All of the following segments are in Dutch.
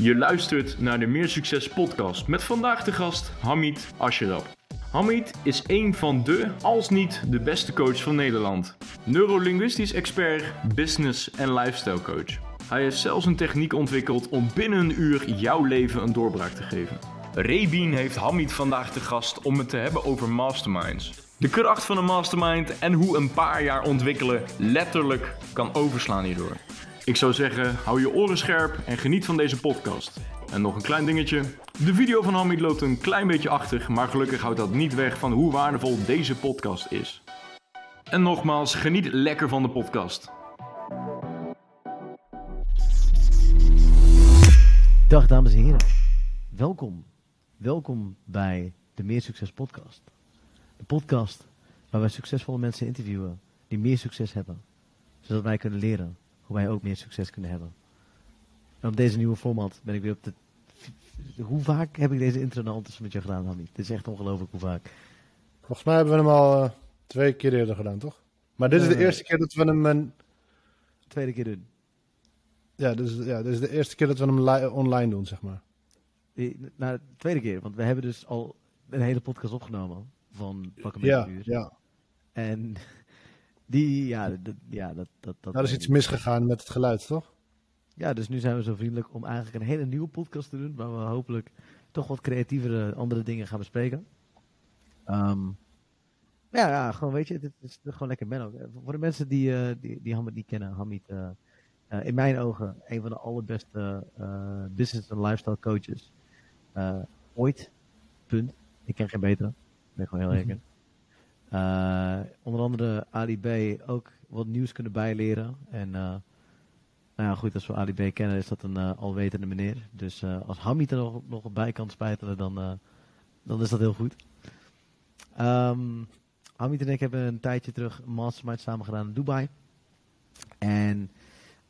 Je luistert naar de Meer Succes podcast met vandaag de gast Hamid Asherab. Hamid is een van de, als niet de beste coach van Nederland. Neurolinguistisch expert, business en lifestyle coach. Hij heeft zelfs een techniek ontwikkeld om binnen een uur jouw leven een doorbraak te geven. Rebien heeft Hamid vandaag te gast om het te hebben over masterminds. De kracht van een mastermind en hoe een paar jaar ontwikkelen letterlijk kan overslaan hierdoor. Ik zou zeggen, hou je oren scherp en geniet van deze podcast. En nog een klein dingetje. De video van Hamid loopt een klein beetje achter, maar gelukkig houdt dat niet weg van hoe waardevol deze podcast is. En nogmaals, geniet lekker van de podcast. Dag dames en heren, welkom. Welkom bij de Meer Succes podcast. De podcast waar wij succesvolle mensen interviewen die meer succes hebben. Zodat wij kunnen leren hoe wij ook meer succes kunnen hebben. En op deze nieuwe format ben ik weer op de... Hoe vaak heb ik deze intro nou ondertussen met jou gedaan, Hamid? Het is echt ongelooflijk hoe vaak. Volgens mij hebben we hem al eh, twee keer eerder gedaan, toch? Maar dit is de Nee. eerste keer dat we hem... een- Tweede keer doen. ja, dit is, ja, dit is de eerste keer dat we hem li- online doen, zeg maar. Die- Nou, de tweede keer, want we hebben dus al een hele podcast opgenomen van pak een beetje Ja, uur. ja. En die, ja, dat, ja, dat, dat, dat Nou, er is iets misgegaan met het geluid, toch? Ja, dus nu zijn we zo vriendelijk om eigenlijk een hele nieuwe podcast te doen, waar we hopelijk toch wat creatievere andere dingen gaan bespreken. Ehm, ja, ja, gewoon weet je, het is gewoon lekker Menno. Voor de mensen die, eh, die, die Hamid niet kennen, Hamid, eh, eh, in mijn ogen, een van de allerbeste eh, business en lifestyle coaches eh, ooit. Punt. Ik ken geen betere. Ik ben gewoon heel in. Eh, onder andere Ali B ook wat nieuws kunnen bijleren. En eh, nou ja, goed, als we Ali B kennen, is dat een eh, alwetende meneer. Dus eh, als Hamid er nog, nog bij kan spijtelen, dan, eh, dan is dat heel goed. Ehm Hamid en ik hebben een tijdje terug een mastermind samen gedaan in Dubai. En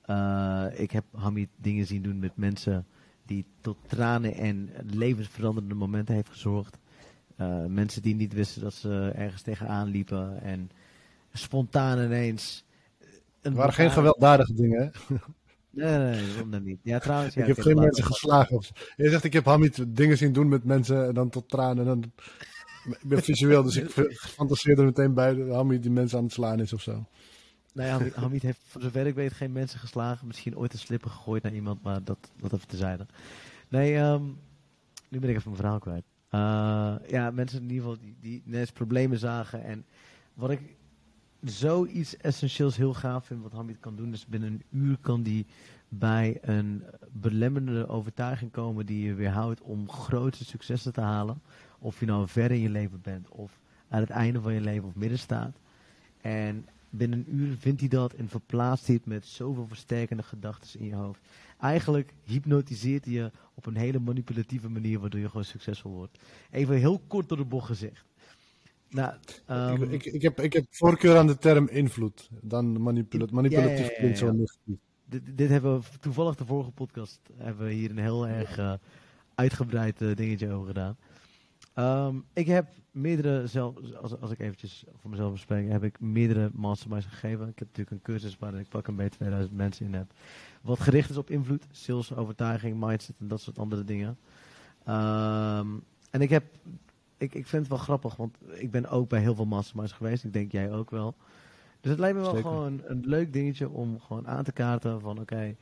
eh, ik heb Hamid dingen zien doen met mensen die tot tranen en levensveranderende momenten heeft gezorgd. Eh, mensen die niet wisten dat ze ergens tegenaan liepen en spontaan ineens... een Er waren geen gewelddadige dingen, hè? Nee, nee, nee, dan niet? Ja, trouwens, ja, ik heb geen mensen geslagen. Je zegt, ik heb Hamid dingen zien doen met mensen en dan tot tranen. En dan... Ik ben visueel, dus ik fantaseer er meteen bij dat Hamid die mensen aan het slaan is of zo. Nou Hamid, Hamid heeft voor zover ik weet geen mensen geslagen. Misschien ooit een slipper gegooid naar iemand, maar dat, dat even tezijde. Nee, ehm, nu ben ik even mijn verhaal kwijt. Eh, ja, mensen in ieder geval die, die ineens problemen zagen. En wat ik zoiets essentieels heel gaaf vind wat Hamid kan doen, is binnen een uur kan die bij een belemmerende overtuiging komen die je weerhoudt om grote successen te halen. Of je nou ver in je leven bent of aan het einde van je leven of midden staat. En binnen een uur vindt hij dat en verplaatst hij het met zoveel versterkende gedachten in je hoofd. Eigenlijk hypnotiseert hij je op een hele manipulatieve manier, waardoor je gewoon succesvol wordt. Even heel kort door de bocht gezegd. Nou, ehm, ik, ik, ik, heb, ik heb voorkeur aan de term invloed. Dan manipula manipulatief Ja, ja, ja, dit, dit hebben we toevallig de vorige podcast hebben we hier een heel erg eh, uitgebreid eh, dingetje over gedaan. Ehm, ik heb meerdere, zelf, als, als ik eventjes voor mezelf bespreek, heb ik meerdere masterminds gegeven. Ik heb natuurlijk een cursus waarin ik pak een beetje 2000 mensen in heb. Wat gericht is op invloed, sales, overtuiging, mindset en dat soort andere dingen. Ehm, en ik heb, ik, ik vind het wel grappig, want ik ben ook bij heel veel masterminds geweest. Ik denk jij ook wel. Dus het lijkt me wel Zeker. gewoon een leuk dingetje om gewoon aan te kaarten van oké,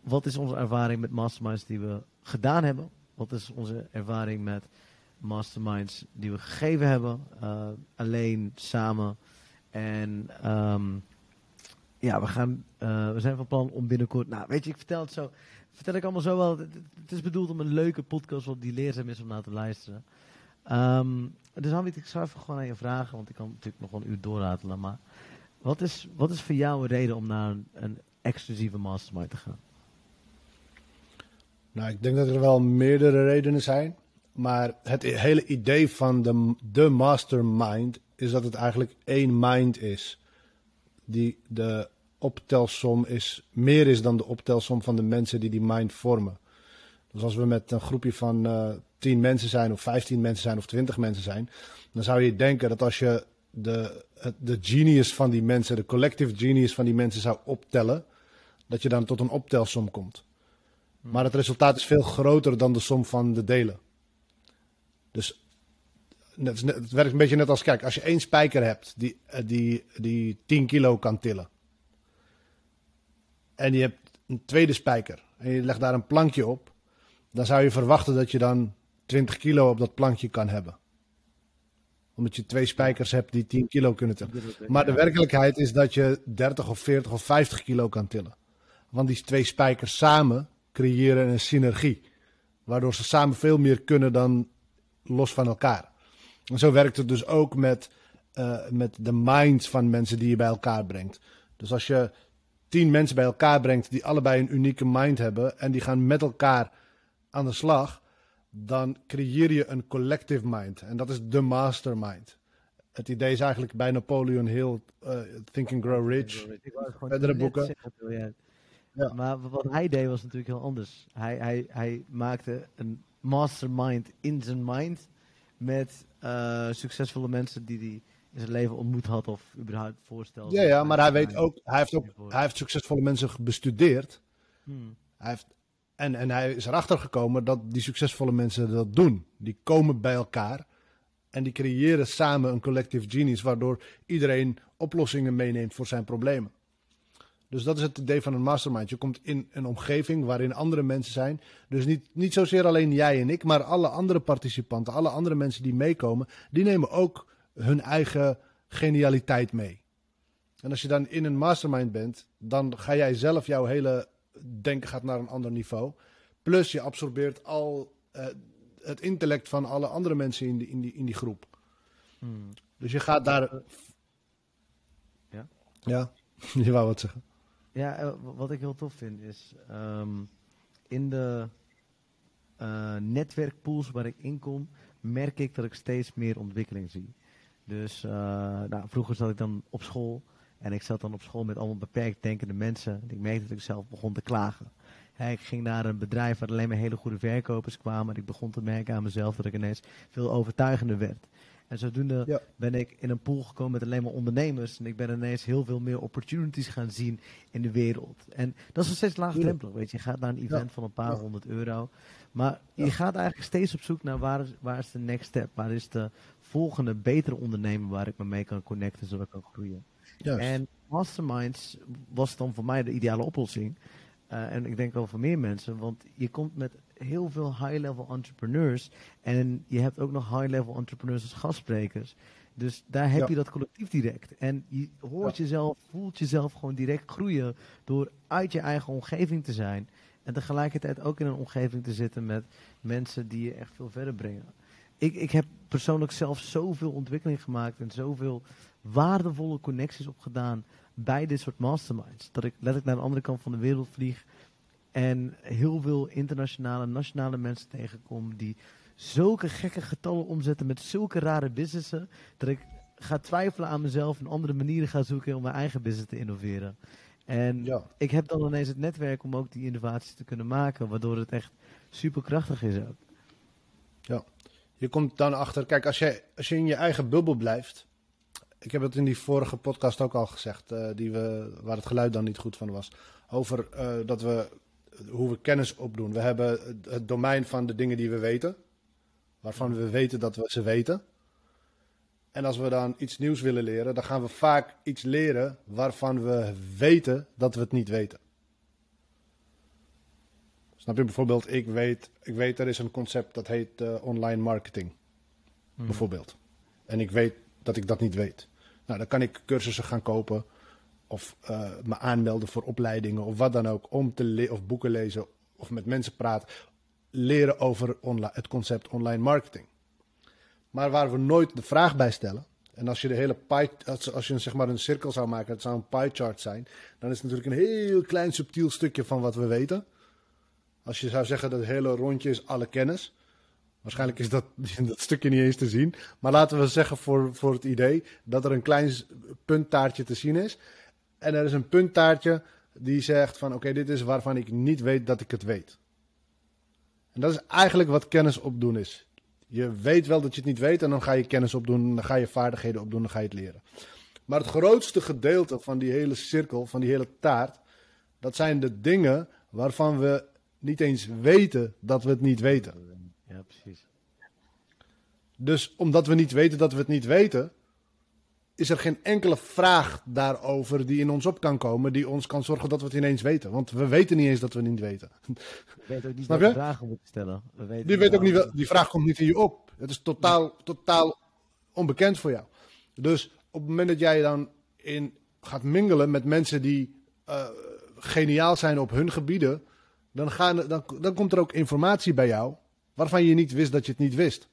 wat is onze ervaring met masterminds die we gedaan hebben? Wat is onze ervaring met masterminds die we gegeven hebben? eh, alleen, samen. En ehm, ja, we, gaan, eh, we zijn van plan om binnenkort... Nou, weet je, ik vertel het zo... Vertel ik allemaal zo wel. Het, is bedoeld om een leuke podcast wat die leerzaam is om naar te luisteren. Ehm, dus Hamid, ik zou even gewoon aan je vragen, want ik kan natuurlijk nog wel een uur doorratelen. Maar wat is, wat is voor jou een reden om naar een, een exclusieve mastermind te gaan? Nou, ik denk dat er wel meerdere redenen zijn. Maar het hele idee van de, de mastermind is dat het eigenlijk één mind is. Die de optelsom is, meer is dan de optelsom van de mensen die die mind vormen. Dus als we met een groepje van eh 10 mensen zijn, of 15 mensen zijn, of 20 mensen zijn, dan zou je denken dat als je de, de genius van die mensen, de collective genius van die mensen zou optellen, dat je dan tot een optelsom komt. Maar het resultaat is veel groter dan de som van de delen. Dus het, het werkt een beetje net als, kijk, als je één spijker hebt die, eh, die, die 10 kilo kan tillen. En je hebt een tweede spijker en je legt daar een plankje op. Dan zou je verwachten dat je dan 20 kilo op dat plankje kan hebben. Omdat je twee spijkers hebt die 10 kilo kunnen tillen. Maar de werkelijkheid is dat je 30 of 40 of 50 kilo kan tillen. Want die twee spijkers samen creëren een synergie. Waardoor ze samen veel meer kunnen dan los van elkaar. En zo werkt het dus ook met, uh, met de minds van mensen die je bij elkaar brengt. Dus als je tien mensen bij elkaar brengt die allebei een unieke mind hebben en die gaan met elkaar aan de slag, dan creëer je een collective mind. En dat is de mastermind. Het idee is eigenlijk bij Napoleon Hill, uh, Think and Grow Rich, verdere boeken. Ja. Maar wat hij deed was natuurlijk heel anders. Hij, hij, hij maakte een mastermind in zijn mind met uh, succesvolle mensen die hij in zijn leven ontmoet had of überhaupt voorstelde. Ja, ja maar hij weet ook, hij heeft ook, hij heeft succesvolle mensen bestudeerd. Hmm. Hij heeft, en, en hij is erachter gekomen dat die succesvolle mensen dat doen. Die komen bij elkaar en die creëren samen een collective genius, waardoor iedereen oplossingen meeneemt voor zijn problemen. Dus dat is het idee van een mastermind. Je komt in een omgeving waarin andere mensen zijn. Dus niet, niet zozeer alleen jij en ik, maar alle andere participanten, alle andere mensen die meekomen, die nemen ook hun eigen genialiteit mee. En als je dan in een mastermind bent, dan ga jij zelf jouw hele denken gaat naar een ander niveau. Plus je absorbeert al uh, het intellect van alle andere mensen in die, in die, in die groep. Hmm. Dus je gaat daar. Ja? Ja, je wou wat zeggen. Ja, eh, wat ik heel tof vind is um, in de uh, netwerkpools waar ik in kom, merk ik dat ik steeds meer ontwikkeling zie. Dus uh, nou, vroeger zat ik dan op school en ik zat dan op school met allemaal beperkt denkende mensen. En ik merkte dat ik zelf begon te klagen. ik ging naar een bedrijf waar alleen maar hele goede verkopers kwamen. En ik begon te merken aan mezelf dat ik ineens veel overtuigender werd. En zodoende ben ik in een pool gekomen met alleen maar ondernemers. En ik ben ineens heel veel meer opportunities gaan zien in de wereld. En dat is nog steeds laagdrempelig, weet je. Je gaat naar een event van een paar honderd euro. Maar je gaat eigenlijk steeds op zoek naar waar is, waar is de next step? Waar is de volgende betere ondernemer waar ik me mee kan connecten, zodat ik kan groeien? En Masterminds was dan voor mij de ideale oplossing. Uh, en ik denk wel voor meer mensen, want je komt met heel veel high-level entrepreneurs. En je hebt ook nog high-level entrepreneurs als gastsprekers. Dus daar heb je dat collectief direct. En je hoort jezelf, voelt jezelf gewoon direct groeien door uit je eigen omgeving te zijn. En tegelijkertijd ook in een omgeving te zitten met mensen die je echt veel verder brengen. Ik, ik heb persoonlijk zelf zoveel ontwikkeling gemaakt en zoveel waardevolle connecties opgedaan bij dit soort masterminds. Dat ik letterlijk naar de andere kant van de wereld vlieg en heel veel internationale, nationale mensen tegenkom die zulke gekke getallen omzetten met zulke rare businessen, dat ik ga twijfelen aan mezelf en andere manieren ga zoeken om mijn eigen business te innoveren. En ja. ik heb dan ineens het netwerk om ook die innovaties te kunnen maken, waardoor het echt super krachtig is ook. Ja, je komt dan achter, kijk, als je, als je in je eigen bubbel blijft, ik heb het in die vorige podcast ook al gezegd, uh, die we, waar het geluid dan niet goed van was, over uh, dat we hoe we kennis opdoen. We hebben het domein van de dingen die we weten, waarvan we weten dat we ze weten. En als we dan iets nieuws willen leren, dan gaan we vaak iets leren waarvan we weten dat we het niet weten. Snap je bijvoorbeeld, ik weet, ik weet er is een concept dat heet uh, online marketing. Hmm. Bijvoorbeeld. En ik weet dat ik dat niet weet. Nou, dan kan ik cursussen gaan kopen of uh, me aanmelden voor opleidingen of wat dan ook, om te le of boeken lezen of met mensen praten, leren over het concept online marketing. Maar waar we nooit de vraag bij stellen, en als je de hele pie, als, als je zeg maar een cirkel zou maken, het zou een pie chart zijn, dan is het natuurlijk een heel klein subtiel stukje van wat we weten. Als je zou zeggen dat het hele rondje is alle kennis, Waarschijnlijk is dat, dat stukje niet eens te zien. Maar laten we zeggen voor, voor het idee dat er een klein punttaartje te zien is. En er is een punttaartje die zegt van oké, dit is waarvan ik niet weet dat ik het weet. En dat is eigenlijk wat kennis opdoen is. Je weet wel dat je het niet weet en dan ga je kennis opdoen, dan ga je vaardigheden opdoen, dan ga je het leren. Maar het grootste gedeelte van die hele cirkel, van die hele taart, dat zijn de dingen waarvan we niet eens weten dat we het niet weten. Ja, precies. Dus omdat we niet weten dat we het niet weten, is er geen enkele vraag daarover die in ons op kan komen, die ons kan zorgen dat we het ineens weten. Want we weten niet eens dat we het niet weten. We weten ook niet Snap welke je? vragen moeten stellen. We weten Die, weet ook niet, wel- die vraag komt niet in je op. Het is totaal, totaal onbekend voor jou. Dus op het moment dat jij dan in gaat mingelen met mensen die eh, geniaal zijn op hun gebieden, dan, gaan, dan, dan komt er ook informatie bij jou waarvan je niet wist dat je het niet wist.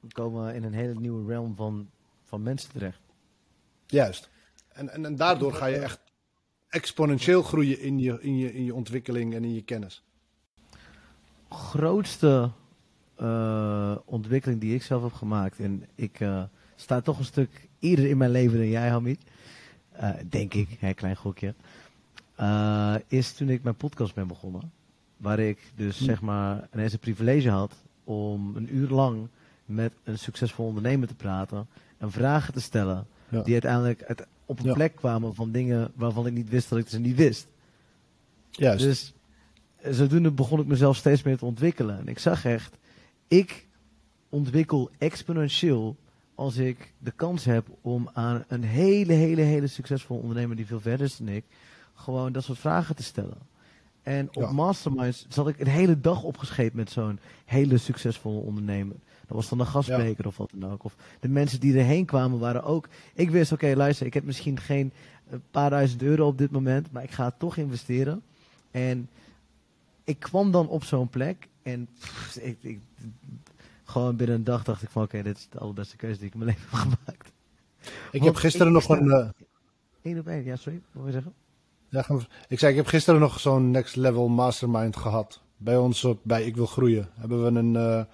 We komen in een hele nieuwe realm van, van mensen terecht. Juist. En, en, en daardoor ga je echt exponentieel groeien in je, in, je, in je ontwikkeling en in je kennis. grootste eh, ontwikkeling die ik zelf heb gemaakt. En ik eh, sta toch een stuk eerder in mijn leven dan jij, Hamid. Eh, denk ik, hè, klein gokje. Is toen ik mijn podcast ben begonnen. Waar ik dus Hm. zeg maar ineens een privilege had om een uur lang met een succesvol ondernemer te praten. En vragen te stellen. Ja. Die uiteindelijk uit, op een Ja. plek kwamen van dingen waarvan ik niet wist dat ik ze niet wist. Juist. Dus eh, zodoende begon ik mezelf steeds meer te ontwikkelen. En ik zag echt, ik ontwikkel exponentieel als ik de kans heb om aan een hele, hele, hele succesvolle ondernemer die veel verder is dan ik, gewoon dat soort vragen te stellen. En op Ja. Masterminds zat ik een hele dag opgescheept met zo'n hele succesvolle ondernemer. Dat was dan een gastspreker of wat dan ook. Of de mensen die erheen kwamen waren ook. Ik wist, oké, luister, ik heb misschien geen een paar duizend euro op dit moment, maar ik ga het toch investeren. En ik kwam dan op zo'n plek en pff, ik, ik, gewoon binnen een dag dacht ik van oké, dit is de allerbeste keuze die ik in mijn leven heb gemaakt. ik want heb gisteren ik nog een... eh, Eén op één, ja sorry, wat wil je zeggen? Ja, ik zei, ik heb gisteren nog zo'n next level mastermind gehad. Bij ons op, bij Ik Wil Groeien hebben we een... eh,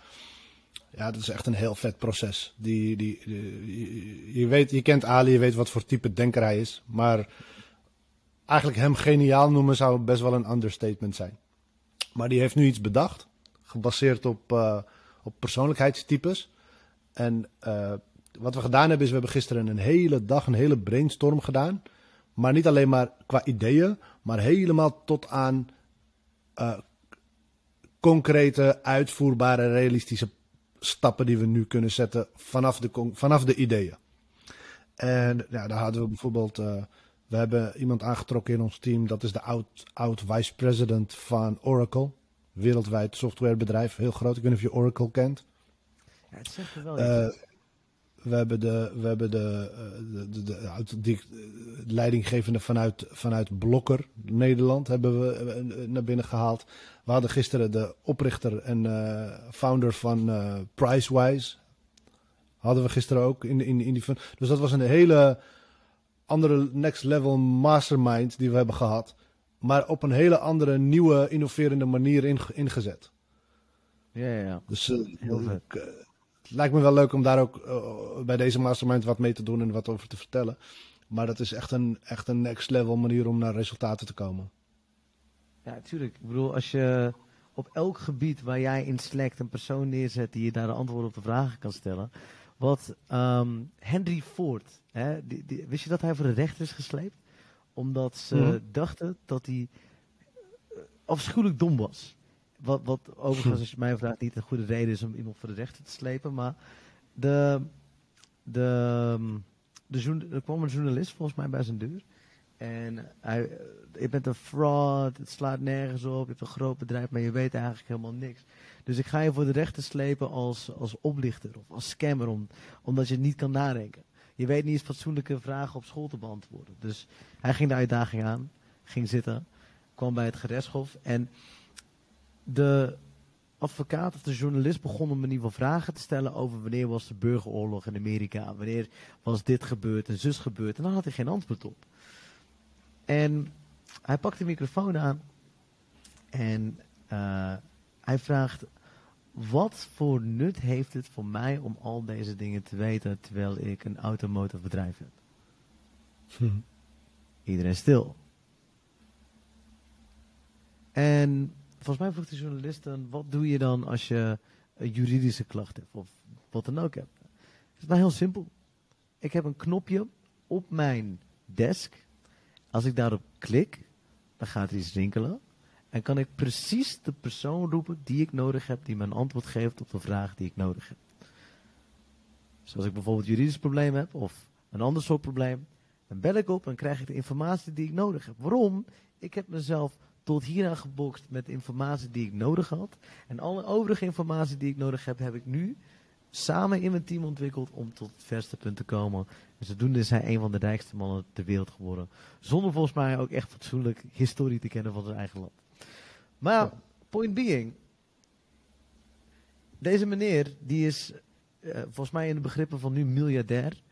ja, dat is echt een heel vet proces. Die, die, je, weet, je kent Ali, je weet wat voor type denker hij is. Maar eigenlijk hem geniaal noemen zou best wel een understatement zijn. Maar die heeft nu iets bedacht. Gebaseerd op, eh, op persoonlijkheidstypes. En eh, wat we gedaan hebben is, we hebben gisteren een hele dag, een hele brainstorm gedaan. Maar niet alleen maar qua ideeën, maar helemaal tot aan eh, concrete, uitvoerbare, realistische stappen die we nu kunnen zetten vanaf de, vanaf de ideeën. En ja, daar hadden we bijvoorbeeld, eh, we hebben iemand aangetrokken in ons team, dat is de oud, oud vice president van Oracle. Wereldwijd softwarebedrijf, heel groot. Ik weet niet of je Oracle kent. Ja, het zegt er wel Eh, iets. We hebben de, we hebben de, eh, de, de, eh, leidinggevende vanuit, vanuit Blokker, Nederland, hebben we eh, naar binnen gehaald. We hadden gisteren de oprichter en founder van Pricewise. Hadden we gisteren ook in, in, in die fun- Dus dat was een hele andere next level mastermind die we hebben gehad. Maar op een hele andere, nieuwe, innoverende manier inge- ingezet. Ja, ja, ja. Dus Heel eh, het lijkt me wel leuk om daar ook eh, bij deze mastermind wat mee te doen en wat over te vertellen. Maar dat is echt een, echt een next level manier om naar resultaten te komen. Ja, tuurlijk. Ik bedoel, als je op elk gebied waar jij in slekt een persoon neerzet die je daar de antwoorden op de vragen kan stellen. Wat ehm, Henry Ford, hè, die, die- wist je dat hij voor de rechter is gesleept? Omdat ze Mhm. dachten dat hij eh, afschuwelijk dom was. Wat, wat overigens, als je mij vraagt, niet een goede reden is om iemand voor de rechter te slepen. Maar de, de, de, er kwam een journalist volgens mij bij zijn deur. En hij, je bent een fraud, het slaat nergens op, je hebt een groot bedrijf, maar je weet eigenlijk helemaal niks. Dus ik ga je voor de rechter slepen als, als oplichter of als scammer, om, omdat je het niet kan nadenken. Je weet niet eens fatsoenlijke vragen op school te beantwoorden. Dus hij ging de uitdaging aan, ging zitten, kwam bij het gerechtshof en de advocaat of de journalist begon hem in ieder geval vragen te stellen over wanneer was de burgeroorlog in Amerika, wanneer was dit gebeurd en zus gebeurd. En daar had hij geen antwoord op. En hij pakt de microfoon aan en eh, hij vraagt: Wat voor nut heeft het voor mij om al deze dingen te weten terwijl ik een automotive bedrijf heb? Iedereen stil. En volgens mij vroeg de journalist Wat doe je dan als je een juridische klacht hebt of wat dan ook hebt? Het is maar heel simpel. Ik heb een knopje op mijn desk als ik daarop klik, dan gaat er iets rinkelen. En kan ik precies de persoon roepen die ik nodig heb, die een antwoord geeft op de vraag die ik nodig heb. Dus als ik bijvoorbeeld een juridisch probleem heb of een ander soort probleem, dan bel ik op en krijg ik de informatie die ik nodig heb. Waarom? Ik heb mezelf tot hieraan gebokst met informatie die ik nodig had. En alle overige informatie die ik nodig heb, heb ik nu samen in mijn team ontwikkeld om tot het verste punt te komen. En zodoende is hij een van de rijkste mannen ter wereld geworden. Zonder volgens mij ook echt fatsoenlijk historie te kennen van zijn eigen land. Maar, point being. Deze meneer, die is uh, volgens mij in de begrippen van nu miljardair.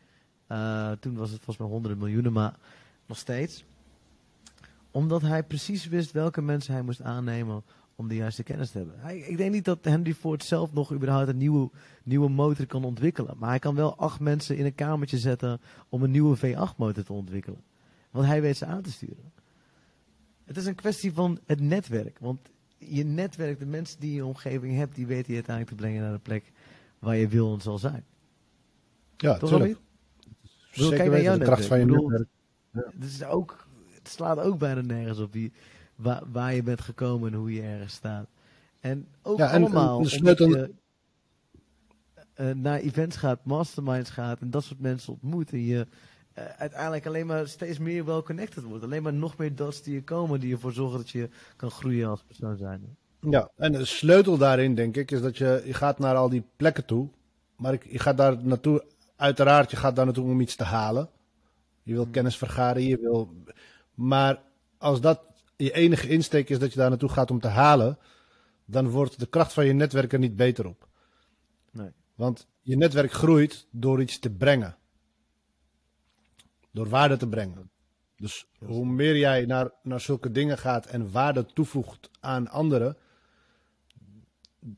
Uh, toen was het volgens mij honderden miljoenen, maar nog steeds. Omdat hij precies wist welke mensen hij moest aannemen om de juiste kennis te hebben. Hij, ik denk niet dat Henry Ford zelf nog überhaupt een nieuwe, nieuwe motor kan ontwikkelen. Maar hij kan wel acht mensen in een kamertje zetten om een nieuwe V8 motor te ontwikkelen. Want hij weet ze aan te sturen. Het is een kwestie van het netwerk. Want je netwerk, de mensen die je in je omgeving hebt, die weten je uiteindelijk te brengen naar de plek waar je wil en zal zijn. Ja, Toch tuurlijk. Zeker kijk naar jouw de kracht van je netwerk. Ja. Het, is ook, het slaat ook bijna nergens op wie, waar, waar je bent gekomen en hoe je ergens staat. En ook ja, en, allemaal en sleutel... je uh, naar events gaat, masterminds gaat en dat soort mensen ontmoet. En je uh, uiteindelijk alleen maar steeds meer wel connected wordt. Alleen maar nog meer dots die je komen die ervoor zorgen dat je kan groeien als persoon zijn. Ja, en de sleutel daarin denk ik is dat je, je gaat naar al die plekken toe. Maar je gaat daar naartoe, uiteraard, je gaat daar naartoe om iets te halen. Je wil hmm. kennis vergaren, je wil... Maar als dat je enige insteek is dat je daar naartoe gaat om te halen, dan wordt de kracht van je netwerk er niet beter op. Nee. Want je netwerk groeit door iets te brengen. Door waarde te brengen. Dus hoe meer jij naar, naar zulke dingen gaat en waarde toevoegt aan anderen,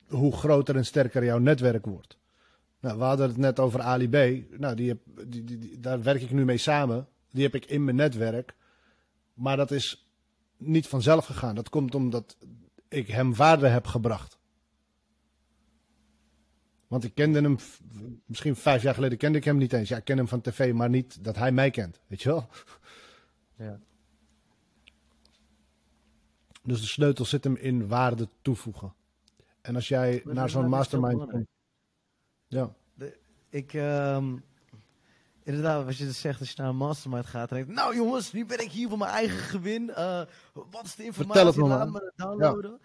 hoe groter en sterker jouw netwerk wordt. Nou, we hadden het net over Ali B. Nou, die heb, die, die, daar werk ik nu mee samen. Die heb ik in mijn netwerk. Maar dat is niet vanzelf gegaan. Dat komt omdat ik hem waarde heb gebracht. Want ik kende hem, misschien vijf jaar geleden kende ik hem niet eens. Ja, ik ken hem van tv, maar niet dat hij mij kent. Weet je wel? Ja. Dus de sleutel zit hem in waarde toevoegen. En als jij naar zo'n mastermind komt. Ja. De, ik, um, inderdaad, als je dus zegt, als je naar een mastermind gaat, dan denk ik, nou jongens, nu ben ik hier voor mijn eigen gewin. Uh, wat is de informatie? Laat me downloaden.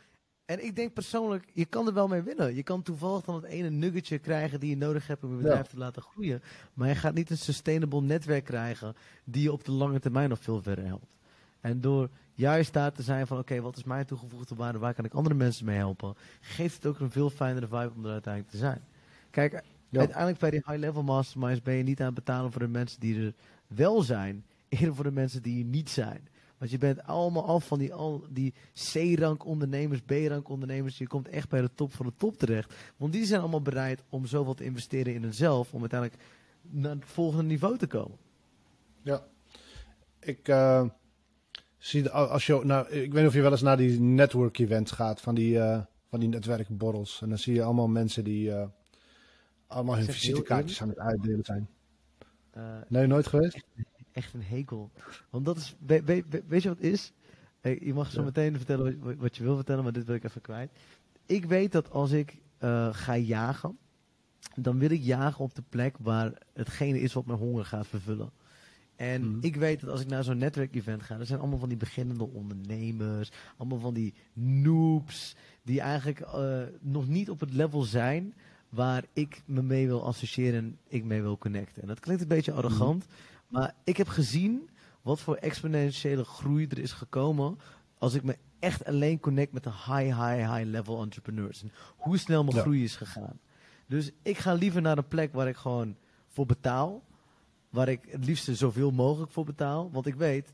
En ik denk persoonlijk, je kan er wel mee winnen. Je kan toevallig dan het ene nuggetje krijgen die je nodig hebt om je bedrijf te laten groeien. Maar je gaat niet een sustainable netwerk krijgen die je op de lange termijn nog veel verder helpt. En door juist daar te zijn van, oké, wat is mijn toegevoegde waarde, waar kan ik andere mensen mee helpen, geeft het ook een veel fijnere vibe om er uiteindelijk te zijn. Kijk, uiteindelijk bij die high-level masterminds ben je niet aan het betalen voor de mensen die er wel zijn, eerder voor de mensen die er niet zijn. Want je bent allemaal af van die, al, die C-rank ondernemers, B-rank ondernemers. Je komt echt bij de top van de top terecht. Want die zijn allemaal bereid om zoveel te investeren in hunzelf. Om uiteindelijk naar het volgende niveau te komen. Ja. Ik uh, zie, als je, nou, ik weet niet of je wel eens naar die network events gaat. Van die, uh, van die netwerkborrels. En dan zie je allemaal mensen die uh, allemaal hun visitekaartjes aan het uitdelen zijn. nee, nooit geweest? echt een hekel. Want dat is, weet, weet, weet je wat het is? Je mag zo meteen vertellen wat, je wil vertellen, maar dit wil ik even kwijt. Ik weet dat als ik uh, ga jagen, dan wil ik jagen op de plek waar hetgene is wat mijn honger gaat vervullen. En mhm. ik weet dat als ik naar zo'n netwerkevent ga, dat zijn allemaal van die beginnende ondernemers, allemaal van die noobs, die eigenlijk uh, nog niet op het level zijn waar ik me mee wil associëren en ik mee wil connecten. En dat klinkt een beetje arrogant, mhm. Maar ik heb gezien wat voor exponentiële groei er is gekomen als ik me echt alleen connect met de high, high, high level entrepreneurs. En hoe snel mijn groei is gegaan. Dus ik ga liever naar een plek waar ik gewoon voor betaal. Waar ik het liefste zoveel mogelijk voor betaal. Want ik weet,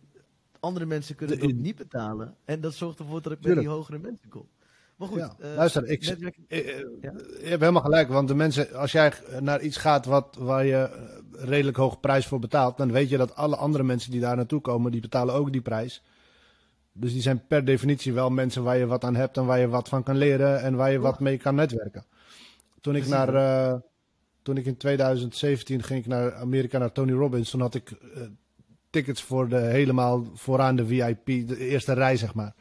andere mensen kunnen het niet betalen. En dat zorgt ervoor dat ik bij die hogere mensen kom. Maar goed, ja. uh, luister, ik, netwerk... Eh, eh, je hebt helemaal gelijk. Want de mensen, als jij naar iets gaat wat, waar je redelijk hoge prijs voor betaalt, dan weet je dat alle andere mensen die daar naartoe komen, die betalen ook die prijs. Dus die zijn per definitie wel mensen waar je wat aan hebt en waar je wat van kan leren en waar je wat mee kan netwerken. Toen ik, naar, uh, toen ik in 2017 ging ik naar Amerika naar Tony Robbins, toen had ik uh, tickets voor de helemaal vooraan de VIP, de eerste rij zeg maar.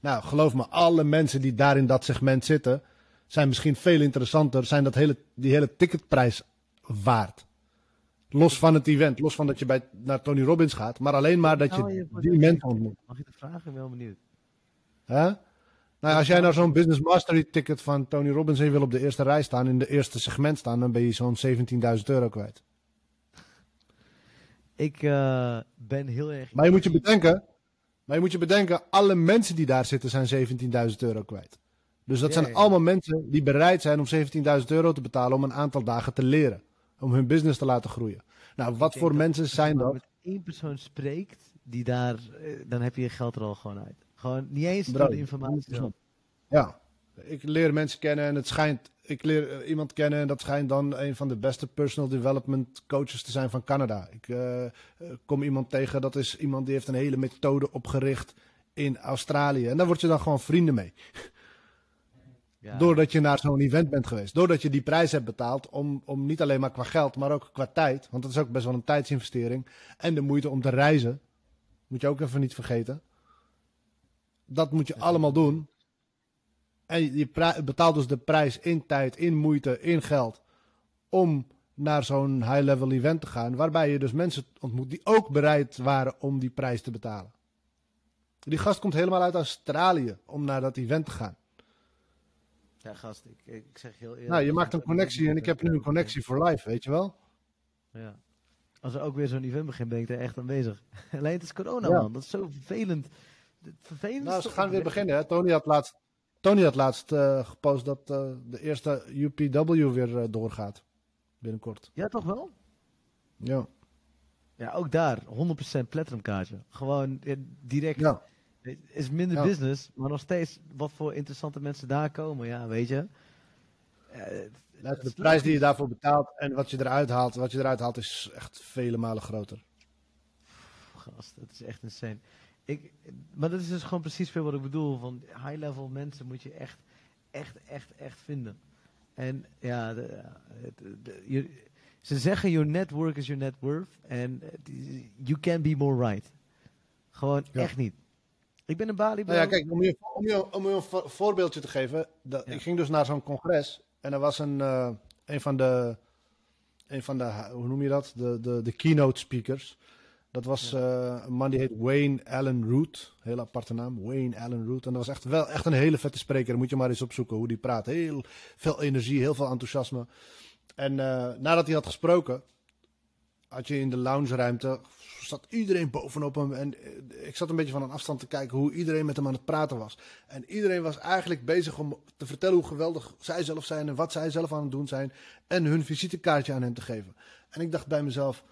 Nou, geloof me, alle mensen die daar in dat segment zitten, zijn misschien veel interessanter, zijn dat hele, die hele ticketprijs waard. Los van het event, los van dat je bij, naar Tony Robbins gaat, maar alleen maar dat je die mensen ontmoet. Mag je de vragen? Ik ben wel benieuwd. Huh? Nou, als jij nou zo'n Business Mastery ticket van Tony Robbins en je wil op de eerste rij staan, in de eerste segment staan, dan ben je zo'n 17.000 euro kwijt. Ik uh, ben heel erg. Maar je moet je bedenken, maar je moet je bedenken, alle mensen die daar zitten zijn 17.000 euro kwijt. Dus dat Ja, zijn ja. allemaal mensen die bereid zijn om 17.000 euro te betalen om een aantal dagen te leren. Om hun business te laten groeien. Nou, wat voor mensen als je zijn dat? met één persoon spreekt, die daar, eh, dan heb je je geld er al gewoon uit. Gewoon niet eens Bro, door de informatie. 100%. zelf. Ja, ik leer mensen kennen en het schijnt. Ik leer eh, iemand kennen en dat schijnt dan een van de beste personal development coaches te zijn van Canada. Ik eh, eh, kom iemand tegen, dat is iemand die heeft een hele methode opgericht in Australië. En daar word je dan gewoon vrienden mee. Ja. Doordat je naar zo'n event bent geweest. Doordat je die prijs hebt betaald om, om niet alleen maar qua geld, maar ook qua tijd. Want dat is ook best wel een tijdsinvestering. En de moeite om te reizen. Moet je ook even niet vergeten. Dat moet je allemaal doen. En je betaalt dus de prijs in tijd, in moeite, in geld. Om naar zo'n high-level event te gaan. Waarbij je dus mensen ontmoet die ook bereid waren om die prijs te betalen. Die gast komt helemaal uit Australië om naar dat event te gaan. Ja, gast, ik, ik zeg heel eerlijk. Nou, je maakt een connectie en ik heb nu een connectie for life, weet je wel? Ja. Als er ook weer zo'n event begint, ben ik er echt aan bezig. Alleen het is corona, Ja. man. Dat is zo vervelend. Vervelend Nou, ze gaan weer beginnen. Hè? Tony had laatst, Tony had laatst eh, gepost dat eh, de eerste UPW weer eh, doorgaat. Binnenkort. Ja, toch wel? Ja. Ja, ook daar. 100% platinum kaartje. Gewoon direct. ja. Het is minder Ja. business, maar nog steeds wat voor interessante mensen daar komen. Ja, weet je. De prijs die je daarvoor betaalt en wat je eruit haalt, wat je eruit haalt is echt vele malen groter. Gast, het is echt insane. Ik, maar dat is dus gewoon precies veel wat ik bedoel. Van high-level mensen moet je echt, echt, echt, echt vinden. En ja, de, de- je- ze zeggen your network is your net worth. En you can be more right. Gewoon Ja. echt niet. Ik ben een Bali. Nou ja, kijk, om je, om je, om je een vo- voorbeeldje te geven. dat- Ja. Ik ging dus naar zo'n congres en er was een, eh, een van de, een van de, hoe noem je dat? De, de, de keynote speakers. Dat was eh, een man die heet Wayne Allen Root. Heel aparte naam, Wayne Allen Root. En dat was echt wel echt een hele vette spreker. Moet je maar eens opzoeken hoe die praat. Heel veel energie, heel veel enthousiasme. En eh, nadat hij had gesproken, had je in de loungeruimte, zat iedereen bovenop hem. En eh, ik zat een beetje van een afstand te kijken hoe iedereen met hem aan het praten was. En iedereen was eigenlijk bezig om te vertellen hoe geweldig zij zelf zijn en wat zij zelf aan het doen zijn. En hun visitekaartje aan hem te geven. En ik dacht bij mezelf,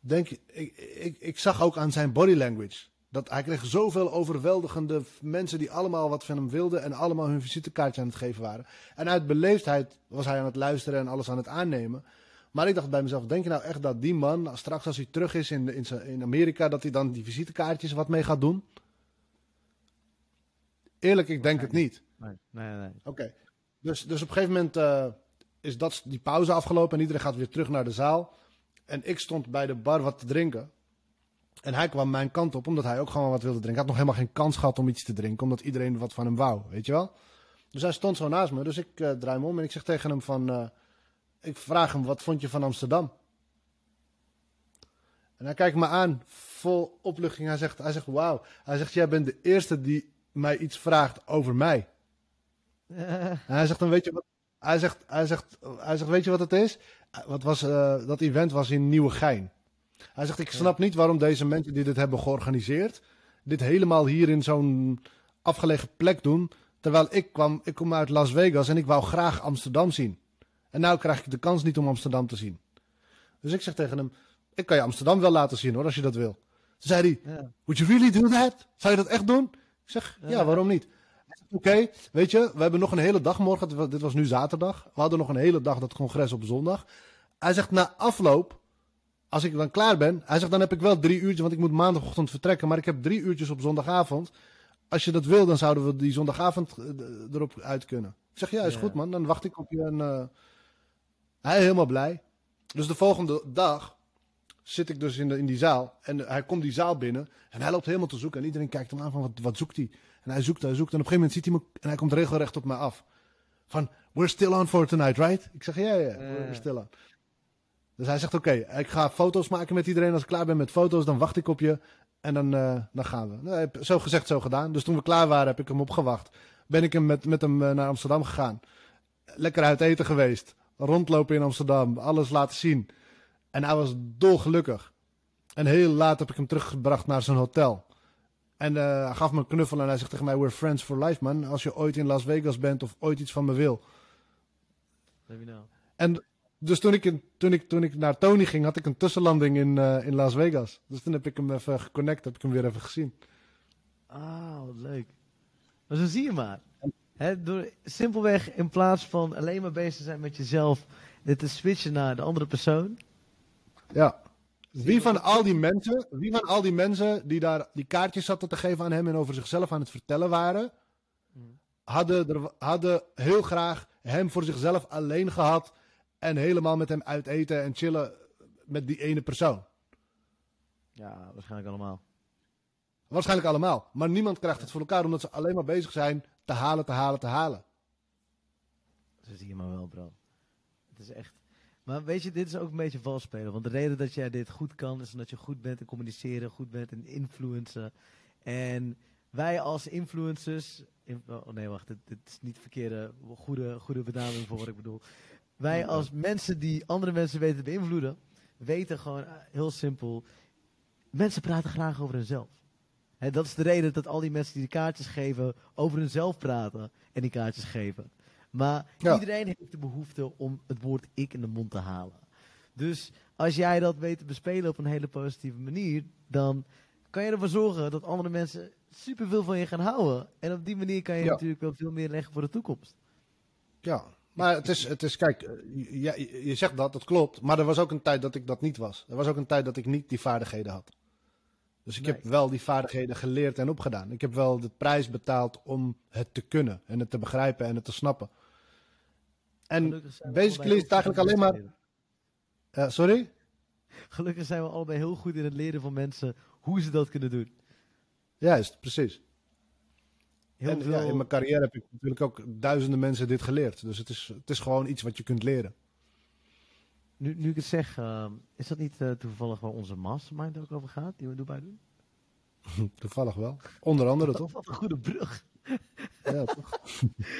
denk, ik, ik, ik zag ook aan zijn body language. Dat hij kreeg zoveel overweldigende mensen die allemaal wat van hem wilden en allemaal hun visitekaartje aan het geven waren. En uit beleefdheid was hij aan het luisteren en alles aan het aannemen. Maar ik dacht bij mezelf, denk je nou echt dat die man, straks als hij terug is in, in Amerika, dat hij dan die visitekaartjes wat mee gaat doen? Eerlijk, ik denk het niet. Nee, nee, nee. Oké. Dus, dus op een gegeven moment eh, is dat, die pauze afgelopen en iedereen gaat weer terug naar de zaal. En ik stond bij de bar wat te drinken. En hij kwam mijn kant op, omdat hij ook gewoon wat wilde drinken. Hij had nog helemaal geen kans gehad om iets te drinken, omdat iedereen wat van hem wou, weet je wel. Dus hij stond zo naast me, dus ik eh, draai me om en ik zeg tegen hem van... eh, ik vraag hem, wat vond je van Amsterdam? En hij kijkt me aan, vol opluchting. Hij zegt, hij zegt wauw. Hij zegt, jij bent de eerste die mij iets vraagt over mij. En hij zegt dan, weet je wat? Hij zegt, hij zegt, hij zegt weet je wat het is? Wat was, eh, dat event was in Nieuwegein. Hij zegt, ik snap niet waarom deze mensen die dit hebben georganiseerd, dit helemaal hier in zo'n afgelegen plek doen. Terwijl ik kwam, ik kom uit Las Vegas en ik wou graag Amsterdam zien. En nou krijg ik de kans niet om Amsterdam te zien. Dus ik zeg tegen hem, ik kan je Amsterdam wel laten zien hoor, als je dat wil. Toen zei hij, Ja. Would you really do that? Zou je dat echt doen? Ik zeg, ja, Ja. waarom niet? Oké, weet je, we hebben nog een hele dag morgen. dit was- nu zaterdag. We hadden nog een hele dag dat congres op zondag. Hij zegt, na afloop, als ik dan klaar ben... Hij zegt, dan heb ik wel drie uurtjes, want ik moet maandagochtend vertrekken. Maar ik heb drie uurtjes op zondagavond. Als je dat wil, dan zouden we die zondagavond eh, erop uit kunnen. Ik zeg, ja, is Ja. goed man. Dan wacht ik op je en... eh, hij helemaal blij. Dus de volgende dag zit ik dus in, de, in die zaal. En hij komt die zaal binnen. En hij loopt helemaal te zoeken. En iedereen kijkt hem aan van, wat, wat zoekt hij? En hij zoekt, hij zoekt. En op een gegeven moment ziet hij me... En hij komt regelrecht op mij af. Van, we're still on for tonight, right? Ik zeg, ja, ja, we're still on. Dus hij zegt, oké, ik ga foto's maken met iedereen. Als ik klaar ben met foto's, dan wacht ik op je. En dan, uh, dan gaan we. Nou, zo gezegd, zo gedaan. Dus toen we klaar waren, heb ik hem opgewacht. Ben ik hem met, met hem uh, naar Amsterdam gegaan. Lekker uit eten geweest. Rondlopen in Amsterdam. Alles laten zien. En hij was dolgelukkig. En heel laat heb ik hem teruggebracht naar zijn hotel. En uh, hij gaf me een knuffel en hij zegt tegen mij: We're friends for life, man. Als je ooit in Las Vegas bent of ooit iets van me wil. Let me know. En dus toen ik, in, toen, ik, toen ik naar Tony ging, had ik een tussenlanding in, uh, in Las Vegas. Dus toen heb ik hem even geconnect, heb ik hem weer even gezien. Ah, wat leuk. Maar zo zie je maar. He, door simpelweg in plaats van alleen maar bezig te zijn met jezelf, dit te switchen naar de andere persoon. Ja. Wie van al die mensen, wie van al die mensen die daar die kaartjes zaten te geven aan hem en over zichzelf aan het vertellen waren, hadden, er, hadden heel graag hem voor zichzelf alleen gehad en helemaal met hem uit eten en chillen met die ene persoon. Ja, waarschijnlijk allemaal. Waarschijnlijk allemaal. Maar niemand krijgt het voor elkaar omdat ze alleen maar bezig zijn te halen, te halen, te halen. Zo zie je maar wel, bro. Het is echt. Maar weet je, dit is ook een beetje vals spelen. Want de reden dat jij dit goed kan, is omdat je goed bent in communiceren, goed bent in influencen. En wij als influencers. oh nee, wacht, dit, dit is niet de verkeerde, goede, goede benaming voor wat ik bedoel. Wij als mensen die andere mensen weten te beïnvloeden, weten gewoon heel simpel. Mensen praten graag over hunzelf. He, dat is de reden dat al die mensen die de kaartjes geven over hunzelf praten en die kaartjes geven. Maar ja. iedereen heeft de behoefte om het woord ik in de mond te halen. Dus als jij dat weet te bespelen op een hele positieve manier, dan kan je ervoor zorgen dat andere mensen superveel van je gaan houden. En op die manier kan je ja. natuurlijk wel veel meer leggen voor de toekomst. Ja, maar het is, het is kijk, je, je zegt dat, dat klopt. Maar er was ook een tijd dat ik dat niet was. Er was ook een tijd dat ik niet die vaardigheden had. Dus ik nee. heb wel die vaardigheden geleerd en opgedaan. Ik heb wel de prijs betaald om het te kunnen en het te begrijpen en het te snappen. En basically is het eigenlijk alleen maar. Uh, sorry? Gelukkig zijn we allebei heel goed in het leren van mensen hoe ze dat kunnen doen. Juist, precies. Heel en, veel... ja, in mijn carrière heb ik natuurlijk ook duizenden mensen dit geleerd. Dus het is, het is gewoon iets wat je kunt leren. Nu, nu ik het zeg, uh, is dat niet uh, toevallig waar onze mastermind ook over gaat, die we Dubai doen? toevallig wel. Onder andere, toch? Wat een goede brug. ja, toch?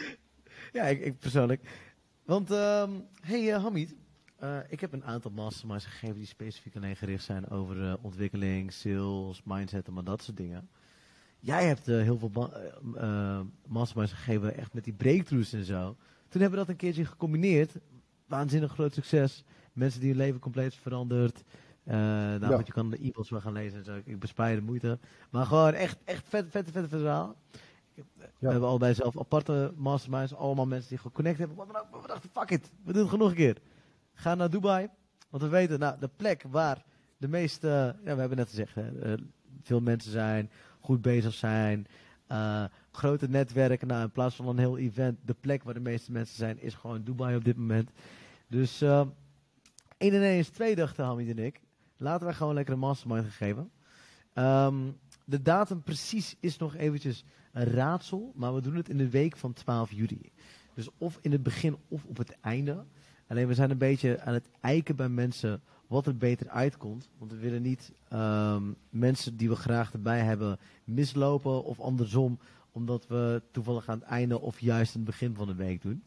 ja, ik, ik, persoonlijk. Want, um, hey uh, Hamid, ik heb een aantal masterminds gegeven die specifiek alleen gericht zijn over ontwikkeling, sales, mindset en maar dat soort dingen. Jij hebt heel veel masterminds gegeven echt met die breakthroughs en zo. Toen hebben we dat een keertje gecombineerd. Waanzinnig groot succes mensen die hun leven compleet veranderd. Uh, nou, ja. je kan de e-books wel gaan lezen en zo. Ik bespaar de moeite. Maar gewoon echt, echt vet, vet, vet, vet verhaal. Ja. We hebben allebei zelf aparte masterminds. Allemaal mensen die geconnect hebben. Maar we dachten, fuck it. We doen het genoeg een keer. Ga naar Dubai. Want we weten, nou, de plek waar de meeste... ja, we hebben net gezegd, hè, uh, veel mensen zijn. Goed bezig zijn. Uh, grote netwerken. Nou, in plaats van een heel event. De plek waar de meeste mensen zijn is gewoon Dubai op dit moment. Dus... 1 en 1 is 2, dachten Hamid en ik. Laten wij gewoon lekker een mastermind gegeven. Um, de datum precies is nog eventjes een raadsel, maar we doen het in de week van 12 juli. Dus of in het begin of op het einde. Alleen we zijn een beetje aan het eiken bij mensen wat er beter uitkomt. Want we willen niet um, mensen die we graag erbij hebben mislopen of andersom. Omdat we toevallig aan het einde of juist in het begin van de week doen.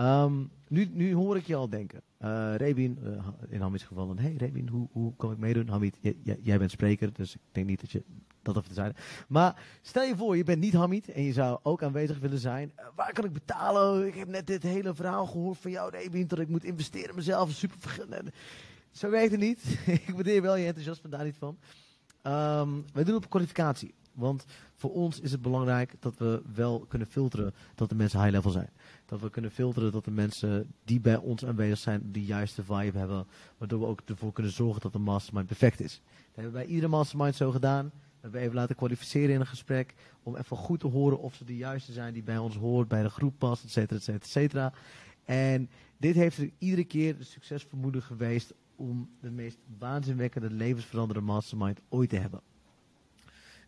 Um, nu, nu hoor ik je al denken. Uh, Rebin, uh, in Hamid's geval, dan, hey Rebin, hoe, hoe kan ik meedoen? Hamid, jij bent spreker, dus ik denk niet dat je dat hoeft te zijn. Maar stel je voor, je bent niet Hamid en je zou ook aanwezig willen zijn. Uh, waar kan ik betalen? Ik heb net dit hele verhaal gehoord van jou, Rebin, dat ik moet investeren in mezelf. Super Zo werkt het niet. ik waardeer wel je enthousiasme daar niet van. Um, wij doen op kwalificatie. Want voor ons is het belangrijk dat we wel kunnen filteren dat de mensen high level zijn. Dat we kunnen filteren dat de mensen die bij ons aanwezig zijn, de juiste vibe hebben. Waardoor we ook ervoor kunnen zorgen dat de mastermind perfect is. Dat hebben wij bij iedere mastermind zo gedaan. We hebben even laten kwalificeren in een gesprek. Om even goed te horen of ze de juiste zijn die bij ons hoort, bij de groep past, et cetera, et cetera, et cetera. En dit heeft er iedere keer een succesvermoeden geweest om de meest waanzinwekkende levensveranderende mastermind ooit te hebben.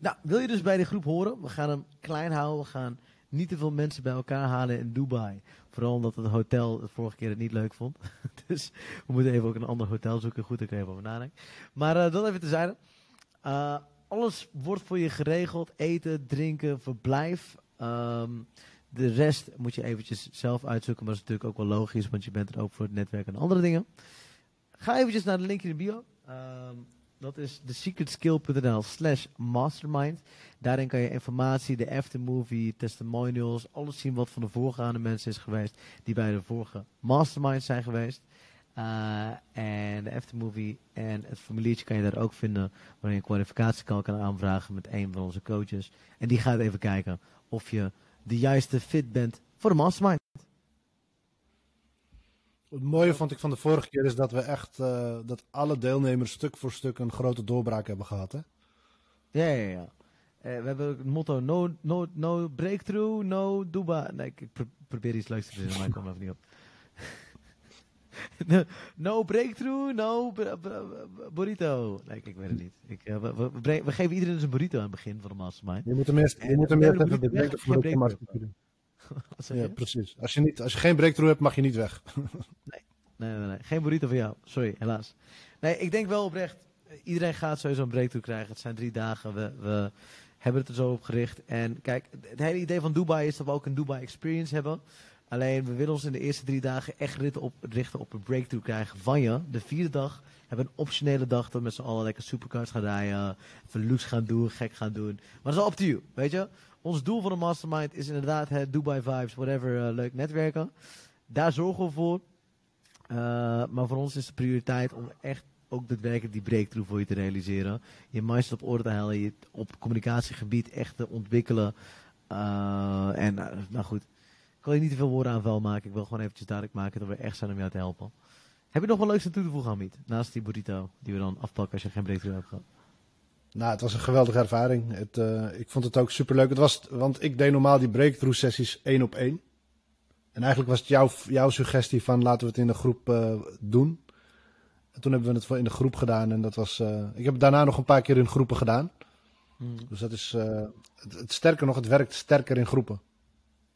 Nou, wil je dus bij de groep horen? We gaan hem klein houden. We gaan niet te veel mensen bij elkaar halen in Dubai. Vooral omdat het hotel het vorige keer het niet leuk vond. dus we moeten even ook een ander hotel zoeken. Goed, ik even over nadenken. Maar uh, dat even te zijn. Uh, alles wordt voor je geregeld. Eten, drinken, verblijf. Um, de rest moet je eventjes zelf uitzoeken. Maar dat is natuurlijk ook wel logisch. Want je bent er ook voor het netwerk en andere dingen. Ga eventjes naar de link in de bio. Um, dat is thesecretskill.nl slash mastermind. Daarin kan je informatie, de aftermovie, testimonials, alles zien wat van de voorgaande mensen is geweest die bij de vorige mastermind zijn geweest. Uh, en de aftermovie en het formuliertje kan je daar ook vinden waarin je kwalificatie kan, kan aanvragen met een van onze coaches. En die gaat even kijken of je de juiste fit bent voor de mastermind. Het mooie vond ik van de vorige keer is dat we echt uh, dat alle deelnemers stuk voor stuk een grote doorbraak hebben gehad. Hè? Ja, ja, ja. Uh, we hebben het motto no, no, no breakthrough, no Dubai. Nee, ik, pro probeer iets leuks te vinden, maar ik kom er even niet op. no, no, breakthrough, no burrito. Nee, ik, ik weet het niet. Ik, uh, we, we, we, geven iedereen dus een burrito aan het begin van de mastermind. Je moet hem eerst, je moet hem eerst even bedenken voor de mastermind. ja, precies. Als je, niet, als je geen breakthrough hebt, mag je niet weg. nee. Nee, nee, nee, geen burrito voor jou. Sorry, helaas. Nee, ik denk wel oprecht, iedereen gaat sowieso een breakthrough krijgen. Het zijn drie dagen, we, we hebben het er zo op gericht. En kijk, het hele idee van Dubai is dat we ook een Dubai experience hebben. Alleen, we willen ons in de eerste drie dagen echt richten op, richten op een breakthrough krijgen van je. De vierde dag hebben we een optionele dag dat we met z'n allen lekker supercars gaan rijden. Even luxe gaan doen, gek gaan doen. Maar dat is al op to you, weet je. Ons doel van de mastermind is inderdaad het Dubai vibes, whatever, uh, leuk netwerken. Daar zorgen we voor. Uh, maar voor ons is de prioriteit om echt ook daadwerkelijk die breakthrough voor je te realiseren. Je mindset op orde te halen, je op communicatiegebied echt te ontwikkelen. Uh, en nou goed, ik wil je niet te veel woorden aan vuil maken. Ik wil gewoon eventjes duidelijk maken dat we echt zijn om jou te helpen. Heb je nog wel leuks aan toe te voegen, Hamid? Naast die burrito die we dan afpakken als je geen breakthrough hebt gehad. Nou, het was een geweldige ervaring. Het, uh, ik vond het ook superleuk. Het was, want ik deed normaal die breakthrough sessies één op één. En eigenlijk was het jouw, jouw suggestie van laten we het in de groep uh, doen. En toen hebben we het in de groep gedaan. En dat was. Uh, ik heb daarna nog een paar keer in groepen gedaan. Hmm. Dus dat is. Het, het, sterker nog, het werkt sterker in groepen.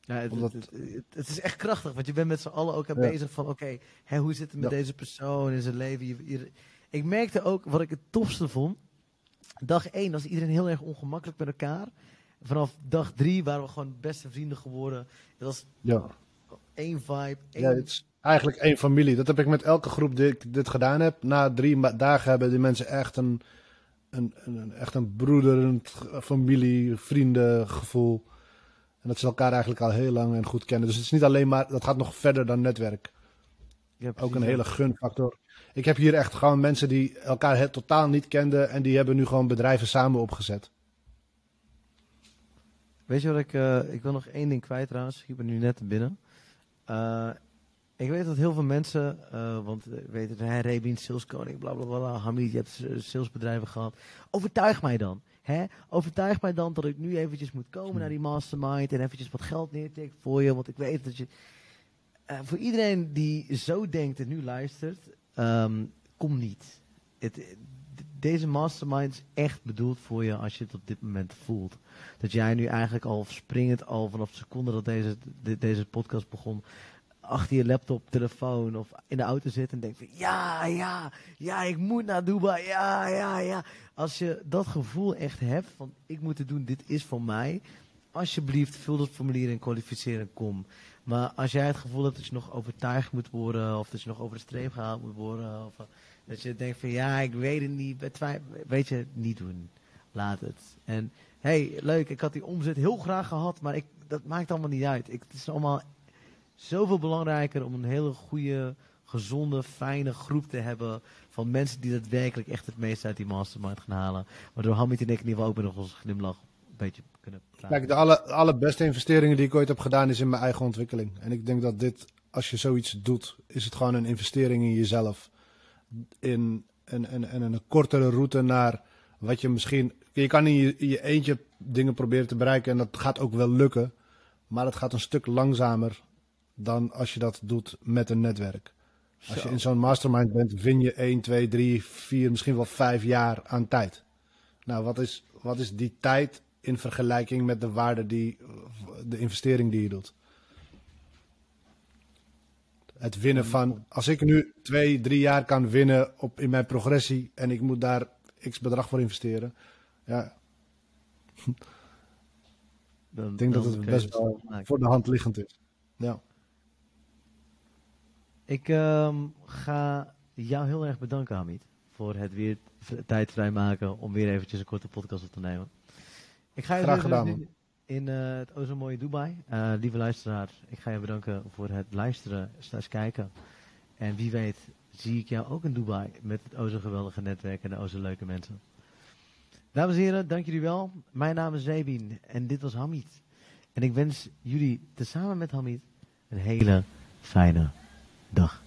Ja, het, Omdat... het, het, is echt krachtig, want je bent met z'n allen ook ja. bezig van, oké, okay, hoe zit het met ja. deze persoon in zijn leven? Je, je, ik merkte ook, wat ik het tofste vond, dag 1 was iedereen heel erg ongemakkelijk met elkaar. Vanaf dag 3 waren we gewoon beste vrienden geworden. Het was ja. één vibe. Één... Ja, het is eigenlijk één familie. Dat heb ik met elke groep die ik dit gedaan heb. Na drie dagen hebben die mensen echt een, een, een, echt een broeder, een familie, vrienden gevoel. En dat ze elkaar eigenlijk al heel lang en goed kennen. Dus het is niet alleen maar, dat gaat nog verder dan netwerk. Ja, ook een hele gunfactor. Ik heb hier echt gewoon mensen die elkaar het totaal niet kenden en die hebben nu gewoon bedrijven samen opgezet. Weet je wat ik, uh, ik wil nog één ding kwijt trouwens, ik ben nu net binnen. Uh, ik weet dat heel veel mensen, uh, want weet het, hij Rebin, saleskoning, bla bla bla, Hamid, je hebt salesbedrijven gehad. Overtuig mij dan. Hè? Overtuig mij dan dat ik nu eventjes moet komen naar die mastermind en eventjes wat geld neertik voor je, want ik weet dat je... voor iedereen die zo denkt en nu luistert, um, kom niet. Het, deze mastermind is echt bedoeld voor je als je het op dit moment voelt. Dat jij nu eigenlijk al springend al vanaf de seconde dat deze, de, deze podcast begon, achter je laptop, telefoon of in de auto zit en denkt van ja, ja, ja, ik moet naar Dubai, ja, ja, ja. Als je dat gevoel echt hebt van ik moet het doen, dit is voor mij, alsjeblieft vul dat formulier en kwalificeer en kom. Maar als jij het gevoel hebt dat je nog overtuigd moet worden, of dat je nog over de streep gehaald moet worden, of dat je denkt van ja, ik weet het niet, weet je, niet doen. Laat het. En hey, leuk, ik had die omzet heel graag gehad, maar ik, dat maakt allemaal niet uit. Ik, het is allemaal zoveel belangrijker om een hele goede, gezonde, fijne groep te hebben van mensen die daadwerkelijk echt het meeste uit die mastermind gaan halen. Waardoor Hamid en ik in ieder geval ook met nog onze glimlach beetje kunnen praten. Kijk, de alle, allerbeste investeringen die ik ooit heb gedaan is in mijn eigen ontwikkeling. En ik denk dat dit, als je zoiets doet, is het gewoon een investering in jezelf. In een, een, een, een kortere route naar wat je misschien... Je kan in je, in je eentje dingen proberen te bereiken en dat gaat ook wel lukken. Maar het gaat een stuk langzamer dan als je dat doet met een netwerk. Als je in zo'n mastermind bent, win je 1, 2, 3, 4, misschien wel 5 jaar aan tijd. Nou, wat is, wat is die tijd in vergelijking met de waarde die, de investering die je doet? Het winnen van, als ik nu twee, drie jaar kan winnen op, in mijn progressie en ik moet daar x bedrag voor investeren, ja. Dan, Ik denk dat het best wel voor de hand liggend is. Ja. Ik ehm, ga jou heel erg bedanken, Hamid, voor het weer tijd vrijmaken om weer eventjes een korte podcast op te nemen. Ik ga je Graag gedaan, in eh, het o zo mooie Dubai. Eh, lieve luisteraar, ik ga je bedanken voor het luisteren, slash kijken. En wie weet zie ik jou ook in Dubai met het o zo geweldige netwerk en de o zo leuke mensen. Dames en heren, dank jullie wel. Mijn naam is Zebin en dit was Hamid. En ik wens jullie tezamen met Hamid een hele fijne dag.